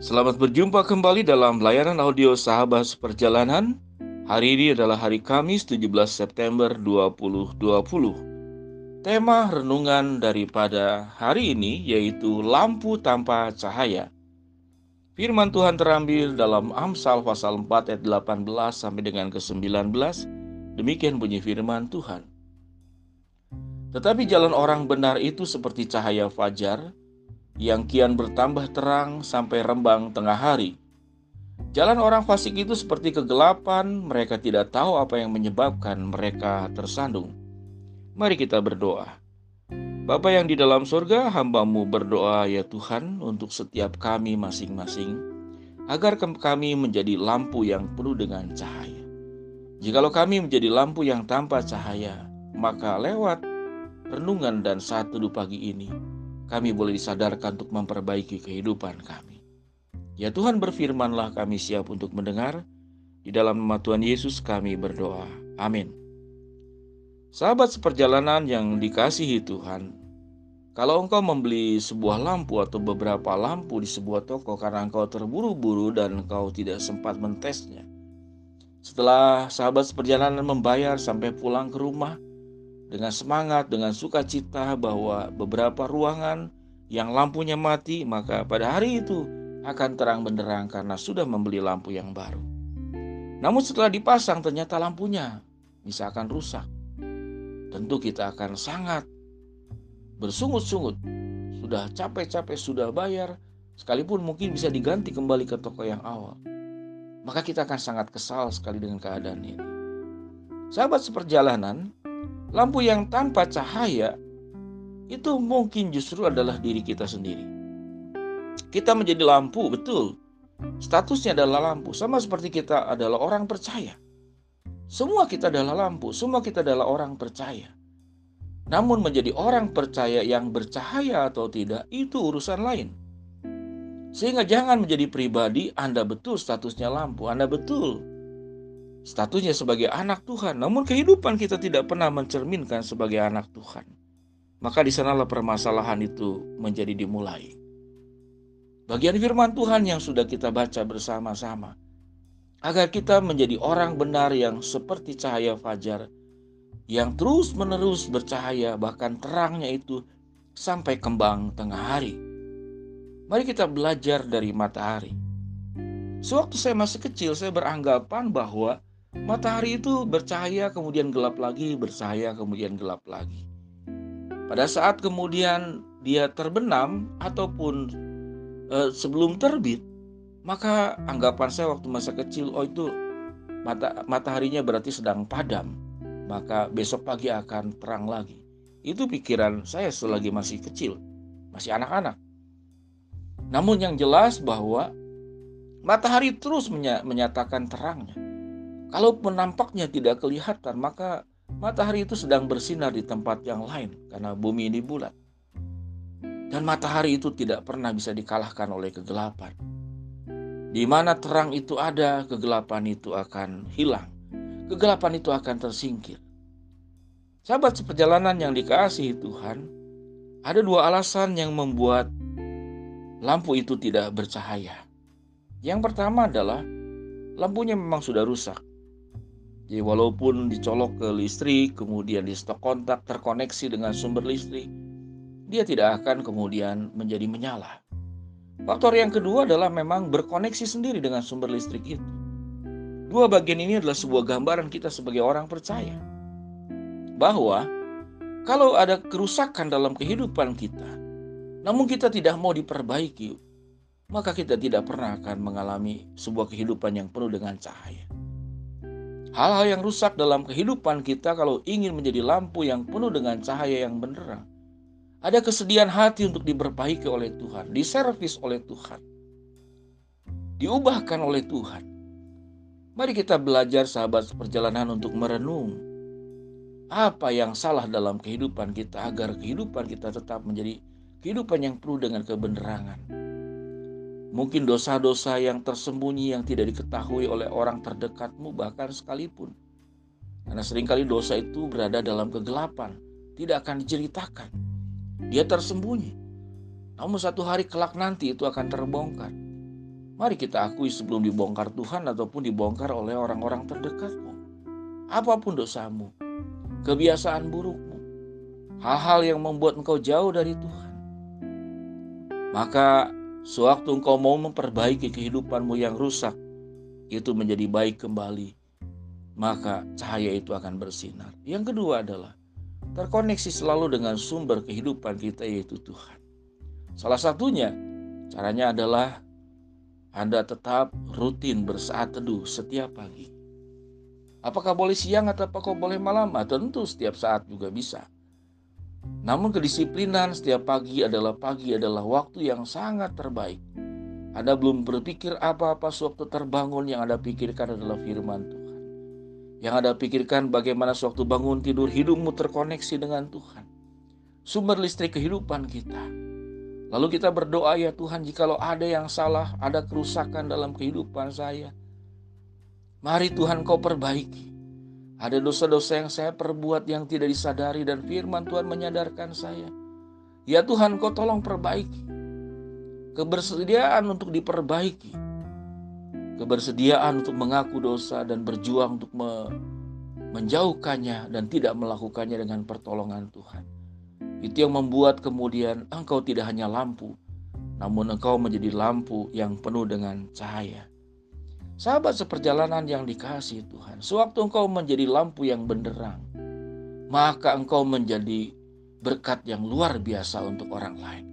Selamat berjumpa kembali dalam layanan audio Sahabat Seperjalanan. Hari ini adalah hari Kamis 17 September 2020. Tema renungan daripada hari ini yaitu lampu tanpa cahaya. Firman Tuhan terambil dalam Amsal pasal 4 ayat 18 sampai dengan ke-19. Demikian bunyi firman Tuhan. Tetapi jalan orang benar itu seperti cahaya fajar yang kian bertambah terang sampai rembang tengah hari. Jalan orang fasik itu seperti kegelapan, mereka tidak tahu apa yang menyebabkan mereka tersandung. Mari kita berdoa. Bapa yang di dalam surga, hambamu berdoa ya Tuhan untuk setiap kami masing-masing, agar kami menjadi lampu yang penuh dengan cahaya. Jikalau kami menjadi lampu yang tanpa cahaya, maka lewat renungan dan satu pagi ini, kami boleh disadarkan untuk memperbaiki kehidupan kami. Ya Tuhan berfirmanlah kami siap untuk mendengar. Di dalam nama Tuhan Yesus kami berdoa. Amin. Sahabat seperjalanan yang dikasihi Tuhan, kalau engkau membeli sebuah lampu atau beberapa lampu di sebuah toko karena engkau terburu-buru dan engkau tidak sempat mentesnya. Setelah sahabat seperjalanan membayar sampai pulang ke rumah, dengan semangat, dengan sukacita bahwa beberapa ruangan yang lampunya mati, maka pada hari itu akan terang benderang karena sudah membeli lampu yang baru. Namun setelah dipasang ternyata lampunya bisa akan rusak. Tentu kita akan sangat bersungut-sungut. Sudah capek-capek, sudah bayar, sekalipun mungkin bisa diganti kembali ke toko yang awal. Maka kita akan sangat kesal sekali dengan keadaan ini. Sahabat seperjalanan, Lampu yang tanpa cahaya itu mungkin justru adalah diri kita sendiri. Kita menjadi lampu, betul. Statusnya adalah lampu, sama seperti kita adalah orang percaya. Semua kita adalah lampu, semua kita adalah orang percaya. Namun menjadi orang percaya yang bercahaya atau tidak itu urusan lain. Sehingga jangan menjadi pribadi Anda betul statusnya lampu, Anda betul statusnya sebagai anak Tuhan, namun kehidupan kita tidak pernah mencerminkan sebagai anak Tuhan. Maka di sanalah permasalahan itu menjadi dimulai. Bagian firman Tuhan yang sudah kita baca bersama-sama, agar kita menjadi orang benar yang seperti cahaya fajar, yang terus-menerus bercahaya, bahkan terangnya itu sampai kembang tengah hari. Mari kita belajar dari matahari. Sewaktu saya masih kecil, saya beranggapan bahwa Matahari itu bercahaya kemudian gelap lagi, bercahaya kemudian gelap lagi. Pada saat kemudian dia terbenam ataupun e, sebelum terbit, maka anggapan saya waktu masa kecil, oh itu mata mataharinya berarti sedang padam, maka besok pagi akan terang lagi. Itu pikiran saya selagi masih kecil, masih anak-anak. Namun yang jelas bahwa matahari terus menyatakan terangnya. Kalau nampaknya tidak kelihatan, maka matahari itu sedang bersinar di tempat yang lain karena bumi ini bulat. Dan matahari itu tidak pernah bisa dikalahkan oleh kegelapan. Di mana terang itu ada, kegelapan itu akan hilang. Kegelapan itu akan tersingkir. Sahabat seperjalanan yang dikasihi Tuhan, ada dua alasan yang membuat lampu itu tidak bercahaya. Yang pertama adalah lampunya memang sudah rusak. Jadi walaupun dicolok ke listrik, kemudian di stok kontak terkoneksi dengan sumber listrik, dia tidak akan kemudian menjadi menyala. Faktor yang kedua adalah memang berkoneksi sendiri dengan sumber listrik itu. Dua bagian ini adalah sebuah gambaran kita sebagai orang percaya. Bahwa kalau ada kerusakan dalam kehidupan kita, namun kita tidak mau diperbaiki, maka kita tidak pernah akan mengalami sebuah kehidupan yang penuh dengan cahaya. Hal-hal yang rusak dalam kehidupan kita kalau ingin menjadi lampu yang penuh dengan cahaya yang benderang. Ada kesedihan hati untuk diperbaiki oleh Tuhan, diservis oleh Tuhan. Diubahkan oleh Tuhan. Mari kita belajar sahabat perjalanan untuk merenung apa yang salah dalam kehidupan kita agar kehidupan kita tetap menjadi kehidupan yang penuh dengan kebenaran. Mungkin dosa-dosa yang tersembunyi yang tidak diketahui oleh orang terdekatmu bahkan sekalipun. Karena sering kali dosa itu berada dalam kegelapan, tidak akan diceritakan. Dia tersembunyi. Namun satu hari kelak nanti itu akan terbongkar. Mari kita akui sebelum dibongkar Tuhan ataupun dibongkar oleh orang-orang terdekatmu. Apa pun dosamu, kebiasaan burukmu, hal-hal yang membuat engkau jauh dari Tuhan. Maka sewaktu engkau mau memperbaiki kehidupanmu yang rusak, itu menjadi baik kembali, maka cahaya itu akan bersinar. Yang kedua adalah terkoneksi selalu dengan sumber kehidupan kita yaitu Tuhan. Salah satunya caranya adalah anda tetap rutin bersaat teduh setiap pagi. Apakah boleh siang atau apakah boleh malam? Ah, tentu setiap saat juga bisa. Namun kedisiplinan setiap pagi adalah pagi adalah waktu yang sangat terbaik. Anda belum berpikir apa-apa sewaktu terbangun yang Anda pikirkan adalah firman Tuhan. Yang Anda pikirkan bagaimana sewaktu bangun tidur hidupmu terkoneksi dengan Tuhan. Sumber listrik kehidupan kita Lalu kita berdoa ya Tuhan jikalau ada yang salah, ada kerusakan dalam kehidupan saya. Mari Tuhan kau perbaiki. Ada dosa-dosa yang saya perbuat yang tidak disadari dan firman Tuhan menyadarkan saya. Ya Tuhan kau tolong perbaiki. Kebersediaan untuk diperbaiki. Kebersediaan untuk mengaku dosa dan berjuang untuk me menjauhkannya dan tidak melakukannya dengan pertolongan Tuhan. Itu yang membuat kemudian engkau tidak hanya lampu, namun engkau menjadi lampu yang penuh dengan cahaya. Sahabat seperjalanan yang dikasih Tuhan, sewaktu engkau menjadi lampu yang benderang, maka engkau menjadi berkat yang luar biasa untuk orang lain.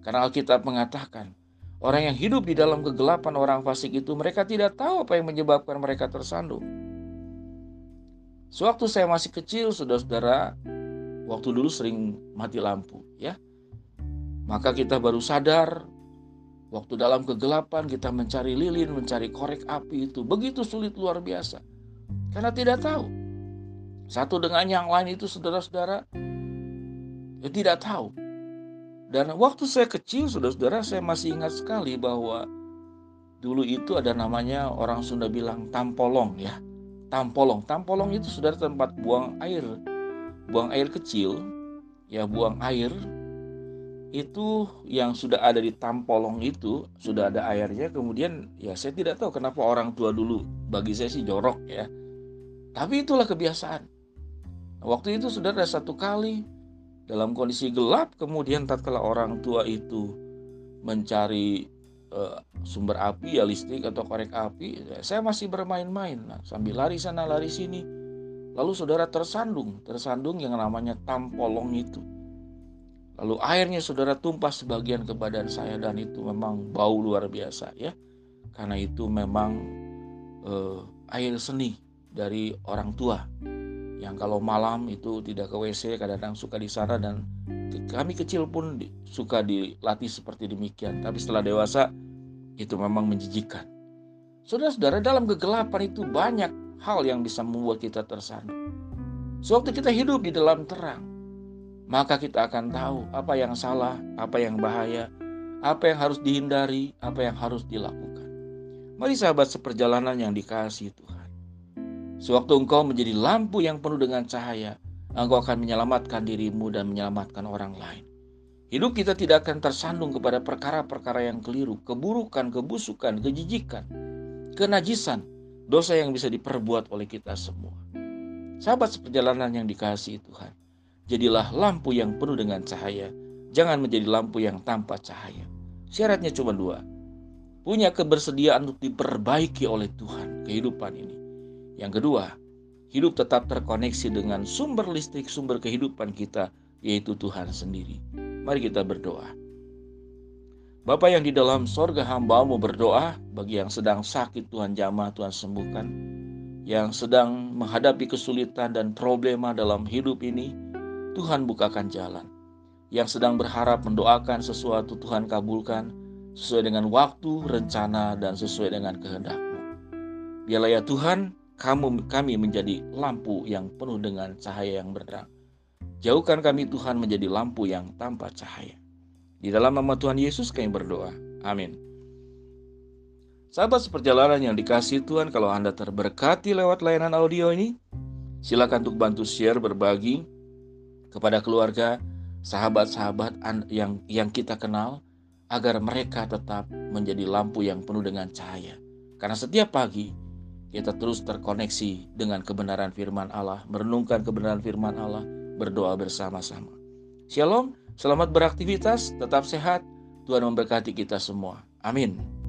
Karena Alkitab mengatakan, orang yang hidup di dalam kegelapan orang fasik itu mereka tidak tahu apa yang menyebabkan mereka tersandung. Sewaktu saya masih kecil, saudara-saudara, waktu dulu sering mati lampu ya. Maka kita baru sadar waktu dalam kegelapan kita mencari lilin, mencari korek api itu begitu sulit luar biasa. Karena tidak tahu. Satu dengan yang lain itu saudara-saudara ya tidak tahu. Dan waktu saya kecil saudara-saudara saya masih ingat sekali bahwa dulu itu ada namanya orang Sunda bilang tampolong ya. Tampolong. Tampolong itu saudara tempat buang air buang air kecil, ya buang air itu yang sudah ada di tampolong itu sudah ada airnya kemudian ya saya tidak tahu kenapa orang tua dulu bagi saya sih jorok ya. Tapi itulah kebiasaan. Waktu itu sudah ada satu kali dalam kondisi gelap kemudian tatkala orang tua itu mencari uh, sumber api ya listrik atau korek api saya masih bermain-main. Nah, sambil lari sana lari sini. Lalu saudara tersandung, tersandung yang namanya tampolong itu. Lalu airnya saudara tumpah sebagian ke badan saya dan itu memang bau luar biasa ya. Karena itu memang eh, air seni dari orang tua yang kalau malam itu tidak ke WC kadang-kadang suka di sana dan kami kecil pun suka dilatih seperti demikian. Tapi setelah dewasa itu memang menjijikan. Saudara-saudara dalam kegelapan itu banyak hal yang bisa membuat kita tersandung. Sewaktu kita hidup di dalam terang, maka kita akan tahu apa yang salah, apa yang bahaya, apa yang harus dihindari, apa yang harus dilakukan. Mari sahabat seperjalanan yang dikasih Tuhan. Sewaktu engkau menjadi lampu yang penuh dengan cahaya, engkau akan menyelamatkan dirimu dan menyelamatkan orang lain. Hidup kita tidak akan tersandung kepada perkara-perkara yang keliru, keburukan, kebusukan, kejijikan, kenajisan, dosa yang bisa diperbuat oleh kita semua. Sahabat seperjalanan yang dikasihi Tuhan, jadilah lampu yang penuh dengan cahaya, jangan menjadi lampu yang tanpa cahaya. Syaratnya cuma dua, punya kebersediaan untuk diperbaiki oleh Tuhan kehidupan ini. Yang kedua, hidup tetap terkoneksi dengan sumber listrik, sumber kehidupan kita, yaitu Tuhan sendiri. Mari kita berdoa. Bapa yang di dalam sorga hambamu berdoa bagi yang sedang sakit Tuhan jamah Tuhan sembuhkan. Yang sedang menghadapi kesulitan dan problema dalam hidup ini, Tuhan bukakan jalan. Yang sedang berharap mendoakan sesuatu Tuhan kabulkan sesuai dengan waktu, rencana, dan sesuai dengan kehendakmu. Biarlah ya Tuhan, kamu, kami menjadi lampu yang penuh dengan cahaya yang berderang. Jauhkan kami Tuhan menjadi lampu yang tanpa cahaya. Di dalam nama Tuhan Yesus kami berdoa. Amin. Sahabat seperjalanan yang dikasih Tuhan, kalau Anda terberkati lewat layanan audio ini, silakan untuk bantu share, berbagi kepada keluarga, sahabat-sahabat yang yang kita kenal, agar mereka tetap menjadi lampu yang penuh dengan cahaya. Karena setiap pagi kita terus terkoneksi dengan kebenaran firman Allah, merenungkan kebenaran firman Allah, berdoa bersama-sama. Shalom, selamat beraktivitas, tetap sehat. Tuhan memberkati kita semua. Amin.